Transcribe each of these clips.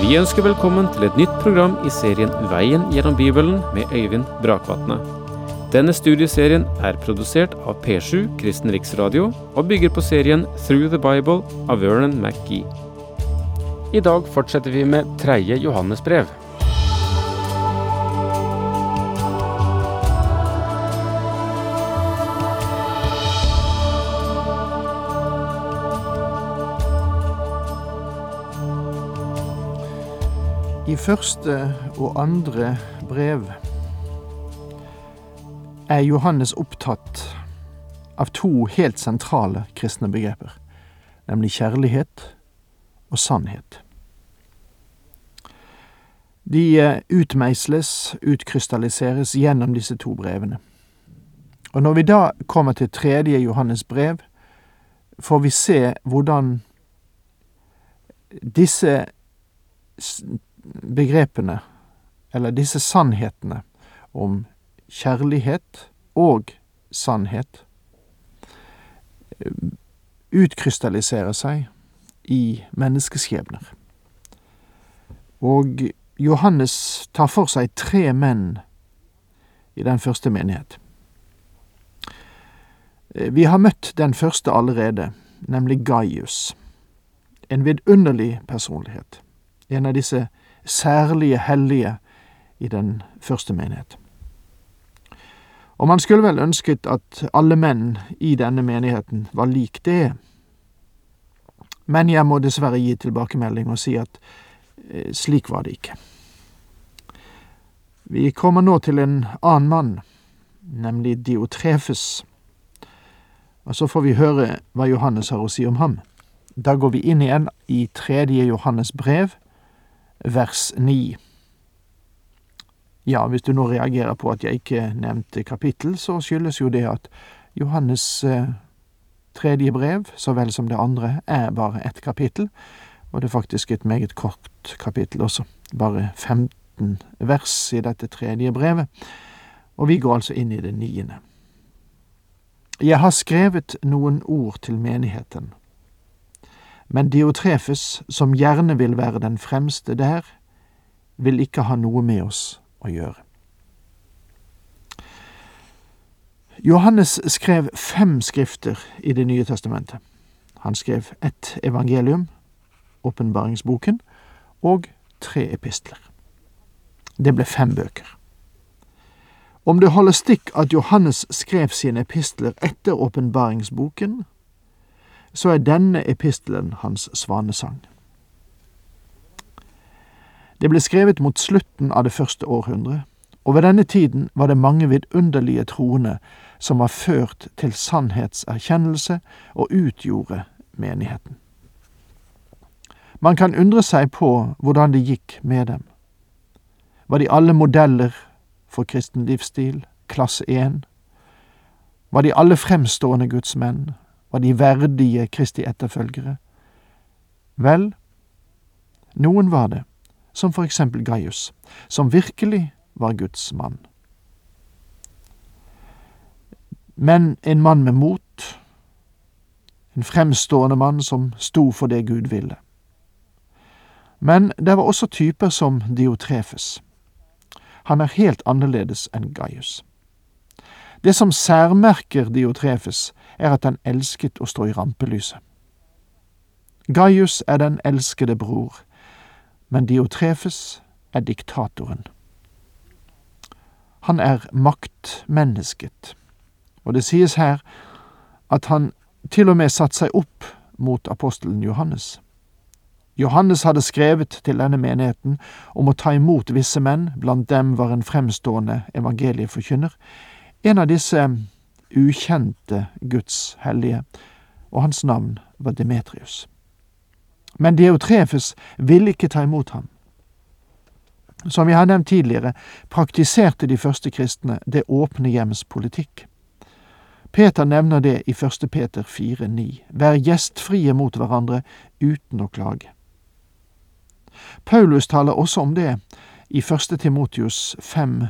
Vi ønsker velkommen til et nytt program i serien Veien gjennom Bibelen med Øyvind Brakvatne. Denne studieserien er produsert av P7 Kristen Riksradio og bygger på serien Through the Bible av Vernon McGee. I dag fortsetter vi med tredje Johannesbrev. I første og andre brev er Johannes opptatt av to helt sentrale kristne begreper, nemlig kjærlighet og sannhet. De utmeisles, utkrystalliseres gjennom disse to brevene. Og når vi da kommer til tredje Johannes brev, får vi se hvordan disse begrepene, eller disse sannhetene om kjærlighet og sannhet, utkrystalliserer seg i menneskeskjebner. Og Johannes tar for seg tre menn i den første menighet. Vi har møtt den første allerede, nemlig Gaius. En vidunderlig personlighet. En av disse særlige hellige i den første menighet. Og man skulle vel ønsket at alle menn i denne menigheten var lik det. Men jeg må dessverre gi tilbakemelding og si at eh, slik var det ikke. Vi kommer nå til en annen mann, nemlig Diotrefes, og så får vi høre hva Johannes har å si om ham. Da går vi inn igjen i tredje Johannes brev, vers 9. Ja, hvis du nå reagerer på at jeg ikke nevnte kapittel, så skyldes jo det at Johannes eh, tredje brev, så vel som det andre, er bare ett kapittel, og det er faktisk et meget kort kapittel også, bare 15 vers i dette tredje brevet, og vi går altså inn i det niende. Jeg har skrevet noen ord til menigheten, men Diotrefes, som gjerne vil være den fremste der, vil ikke ha noe med oss å gjøre. Johannes skrev fem skrifter i Det nye testamentet. Han skrev ett evangelium, åpenbaringsboken, og tre epistler. Det ble fem bøker. Om det holder stikk at Johannes skrev sine epistler etter åpenbaringsboken, så er denne epistelen hans svanesang. Det ble skrevet mot slutten av det første århundret, og ved denne tiden var det mange vidunderlige troende som var ført til sannhetserkjennelse og utgjorde menigheten. Man kan undre seg på hvordan det gikk med dem. Var de alle modeller for kristen livsstil, klasse én? Var de alle fremstående gudsmenn? Var de verdige Kristi etterfølgere? Vel, noen var det som for eksempel Gaius, som virkelig var Guds mann. Men en mann med mot, en fremstående mann som sto for det Gud ville. Men det var også typer som Diotrefes. Han er helt annerledes enn Gaius. Det som særmerker Diotrefes, er at han elsket å stå i rampelyset. Gaius er den elskede bror, men Diotrefes er diktatoren. Han er maktmennesket, og det sies her at han til og med satte seg opp mot apostelen Johannes. Johannes hadde skrevet til denne menigheten om å ta imot visse menn, blant dem var en fremstående evangelieforkynner, en av disse ukjente Guds hellige, og hans navn var Demetrius. Men Deotrefes ville ikke ta imot ham. Som jeg har nevnt tidligere, praktiserte de første kristne det åpne hjems politikk. Peter nevner det i 1. Peter 4,9. Vær gjestfrie mot hverandre uten å klage. Paulus taler også om det i 1. Timotius 5,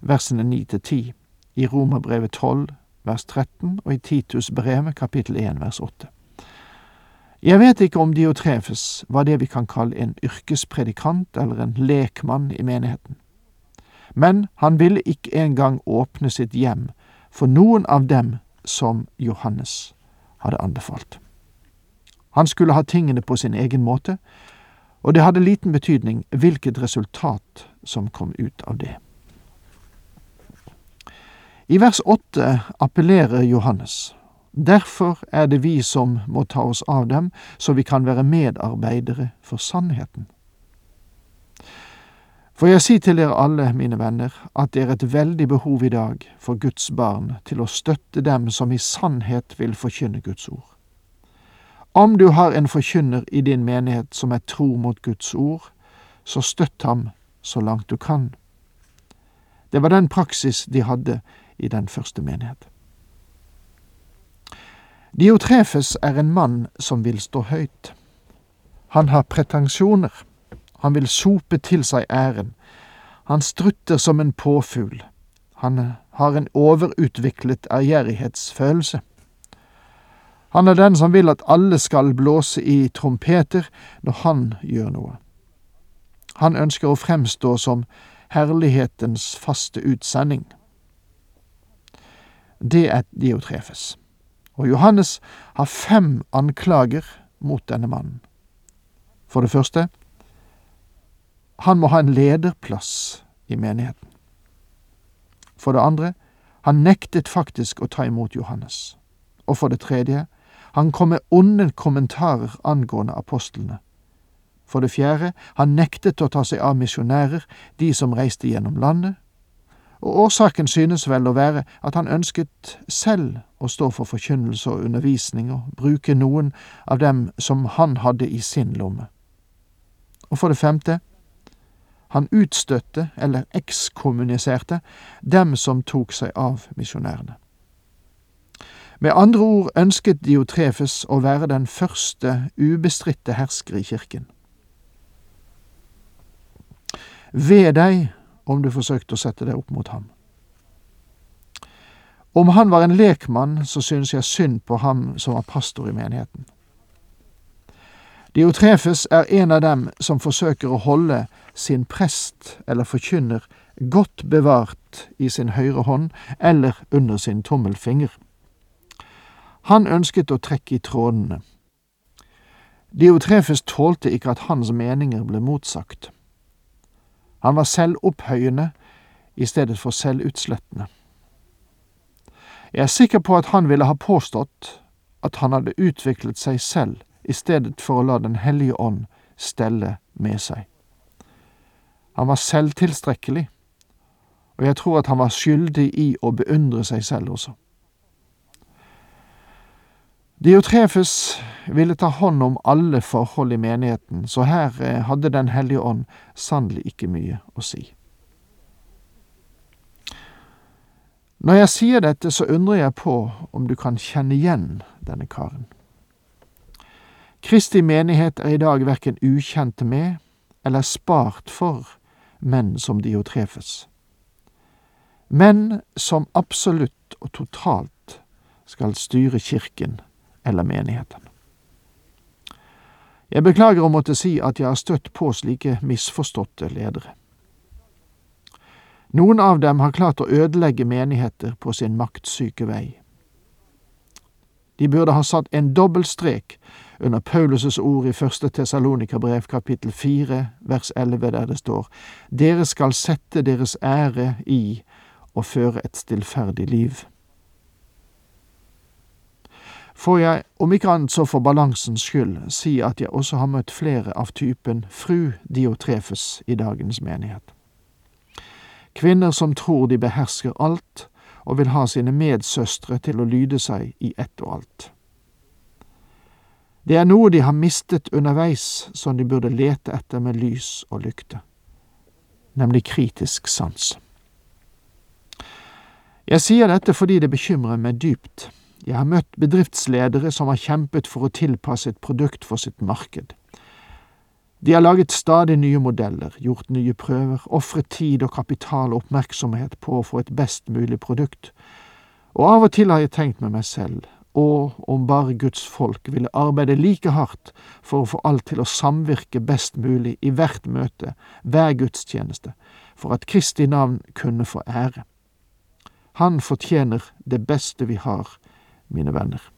versene 9 til 10, i Romerbrevet 12, vers 13 og i Titus brevet, kapittel 1, vers 8. Jeg vet ikke om Diotrefes var det vi kan kalle en yrkespredikant eller en lekmann i menigheten. Men han ville ikke engang åpne sitt hjem for noen av dem som Johannes hadde anbefalt. Han skulle ha tingene på sin egen måte, og det hadde liten betydning hvilket resultat som kom ut av det. I vers åtte appellerer Johannes. Derfor er det vi som må ta oss av dem, så vi kan være medarbeidere for sannheten. For jeg sier til dere alle, mine venner, at det er et veldig behov i dag for Guds barn til å støtte dem som i sannhet vil forkynne Guds ord. Om du har en forkynner i din menighet som er tro mot Guds ord, så støtt ham så langt du kan. Det var den praksis de hadde i den første menighet. Diotrefes er en mann som vil stå høyt. Han har pretensjoner. Han vil sope til seg æren. Han strutter som en påfugl. Han har en overutviklet ærgjerrighetsfølelse. Han er den som vil at alle skal blåse i trompeter når han gjør noe. Han ønsker å fremstå som herlighetens faste utsending. Det er Diotrefes. Og Johannes har fem anklager mot denne mannen. For det første, han må ha en lederplass i menigheten. For det andre, han nektet faktisk å ta imot Johannes. Og for det tredje, han kom med onde kommentarer angående apostlene. For det fjerde, han nektet å ta seg av misjonærer, de som reiste gjennom landet. Og årsaken synes vel å være at han ønsket selv å stå for forkynnelse og undervisning og bruke noen av dem som han hadde i sin lomme. Og for det femte, han utstøtte, eller ekskommuniserte, dem som tok seg av misjonærene. Med andre ord ønsket Diotrefes å være den første ubestridte hersker i kirken. Ved deg om du forsøkte å sette deg opp mot ham. Om han var en lekmann, så synes jeg synd på ham som var pastor i menigheten. Diotrefes er en av dem som forsøker å holde sin prest eller forkynner godt bevart i sin høyre hånd eller under sin tommelfinger. Han ønsket å trekke i trådene. Diotrefes tålte ikke at hans meninger ble motsagt. Han var selvopphøyende i stedet for selvutslettende. Jeg er sikker på at han ville ha påstått at han hadde utviklet seg selv i stedet for å la Den hellige ånd stelle med seg. Han var selvtilstrekkelig, og jeg tror at han var skyldig i å beundre seg selv også. Diotrefes ville ta hånd om alle forhold i menigheten, så her eh, hadde Den hellige ånd sannelig ikke mye å si. Når jeg sier dette, så undrer jeg på om du kan kjenne igjen denne karen. Kristi menighet er i dag verken ukjent med eller spart for menn som Diotrefes. Menn som absolutt og totalt skal styre kirken eller menigheten. Jeg beklager å måtte si at jeg har støtt på slike misforståtte ledere. Noen av dem har klart å ødelegge menigheter på sin maktsyke vei. De burde ha satt en dobbel strek under Paulus' ord i første Tessalonika-brev kapittel fire vers elleve, der det står Dere skal sette deres ære i å føre et stillferdig liv. Får jeg, om ikke annet så for balansens skyld, si at jeg også har møtt flere av typen fru Diotrefes i dagens menighet. Kvinner som tror de behersker alt, og vil ha sine medsøstre til å lyde seg i ett og alt. Det er noe de har mistet underveis som de burde lete etter med lys og lykte, nemlig kritisk sans. Jeg sier dette fordi det bekymrer meg dypt jeg har møtt bedriftsledere som har kjempet for å tilpasse et produkt for sitt marked. De har laget stadig nye modeller, gjort nye prøver, ofret tid og kapital og oppmerksomhet på å få et best mulig produkt, og av og til har jeg tenkt med meg selv og om bare Guds folk ville arbeide like hardt for å få alt til å samvirke best mulig i hvert møte, hver gudstjeneste, for at Kristi navn kunne få ære. Han fortjener det beste vi har, mine venner.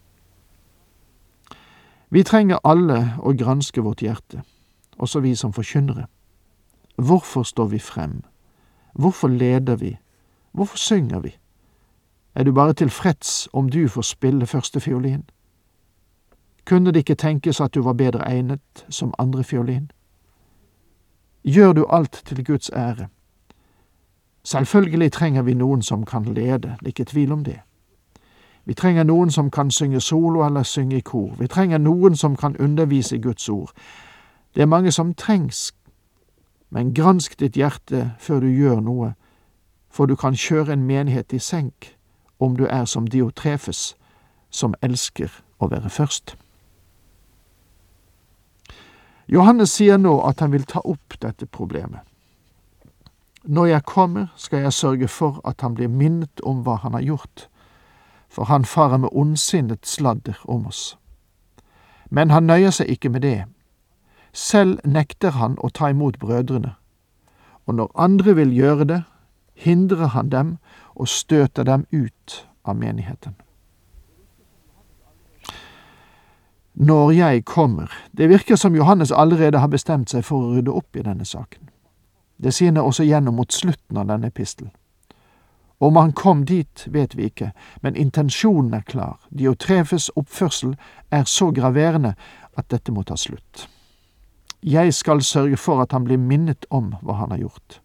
Vi trenger alle å granske vårt hjerte, også vi som forkynnere. Hvorfor står vi frem? Hvorfor leder vi? Hvorfor synger vi? Er du bare tilfreds om du får spille førstefiolin? Kunne det ikke tenkes at du var bedre egnet som andrefiolin? Gjør du alt til Guds ære? Selvfølgelig trenger vi noen som kan lede, det er ikke tvil om det. Vi trenger noen som kan synge solo eller synge i kor. Vi trenger noen som kan undervise Guds ord. Det er mange som trengs, men gransk ditt hjerte før du gjør noe, for du kan kjøre en menighet i senk om du er som Diotrefes, som elsker å være først. Johannes sier nå at han vil ta opp dette problemet. Når jeg kommer, skal jeg sørge for at han blir minnet om hva han har gjort, for han farer med ondsinnet sladder om oss. Men han nøyer seg ikke med det. Selv nekter han å ta imot brødrene, og når andre vil gjøre det, hindrer han dem og støter dem ut av menigheten. Når jeg kommer Det virker som Johannes allerede har bestemt seg for å rydde opp i denne saken. Det sier han også gjennom mot slutten av denne epistelen. Om han kom dit, vet vi ikke, men intensjonen er klar. Diotrefes oppførsel er så graverende at dette må ta slutt. Jeg skal sørge for at han blir minnet om hva han har gjort.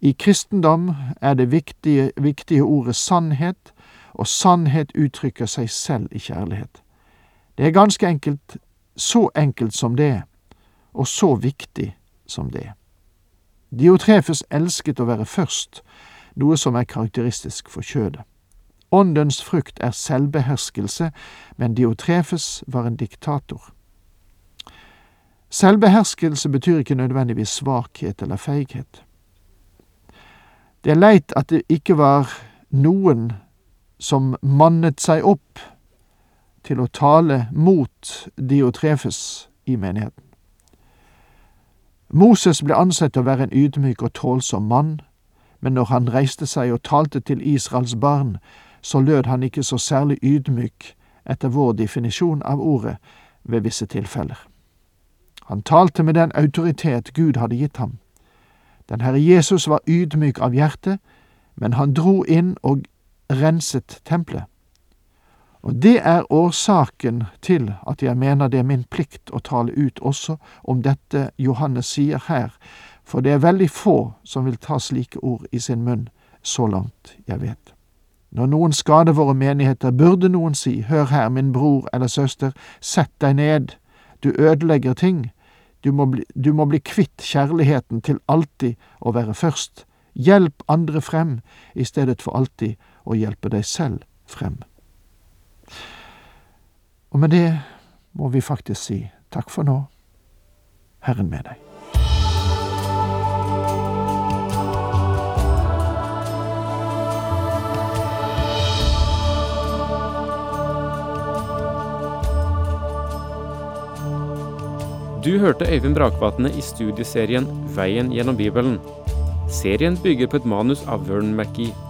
I kristendom er det viktige, viktige ordet sannhet, og sannhet uttrykker seg selv i kjærlighet. Det er ganske enkelt så enkelt som det, og så viktig som det. Diotrefes elsket å være først, noe som er karakteristisk for kjødet. Åndens frukt er selvbeherskelse, men Diotrefes var en diktator. Selvbeherskelse betyr ikke nødvendigvis svakhet eller feighet. Det er leit at det ikke var noen som mannet seg opp til å tale mot Diotrefes i menigheten. Moses ble ansett å være en ydmyk og tålsom mann, men når han reiste seg og talte til Israels barn, så lød han ikke så særlig ydmyk etter vår definisjon av ordet ved visse tilfeller. Han talte med den autoritet Gud hadde gitt ham. Den Herre Jesus var ydmyk av hjerte, men han dro inn og renset tempelet. Og det er årsaken til at jeg mener det er min plikt å tale ut også om dette Johannes sier her, for det er veldig få som vil ta slike ord i sin munn, så langt jeg vet. Når noen skader våre menigheter, burde noen si, hør her, min bror eller søster, sett deg ned, du ødelegger ting, du må, bli, du må bli kvitt kjærligheten til alltid å være først. Hjelp andre frem i stedet for alltid å hjelpe deg selv frem. Og med det må vi faktisk si takk for nå. Herren med deg. Du hørte Øyvind Brakvatne i studieserien Veien gjennom Bibelen. Serien bygger på et manus av Vern McGee.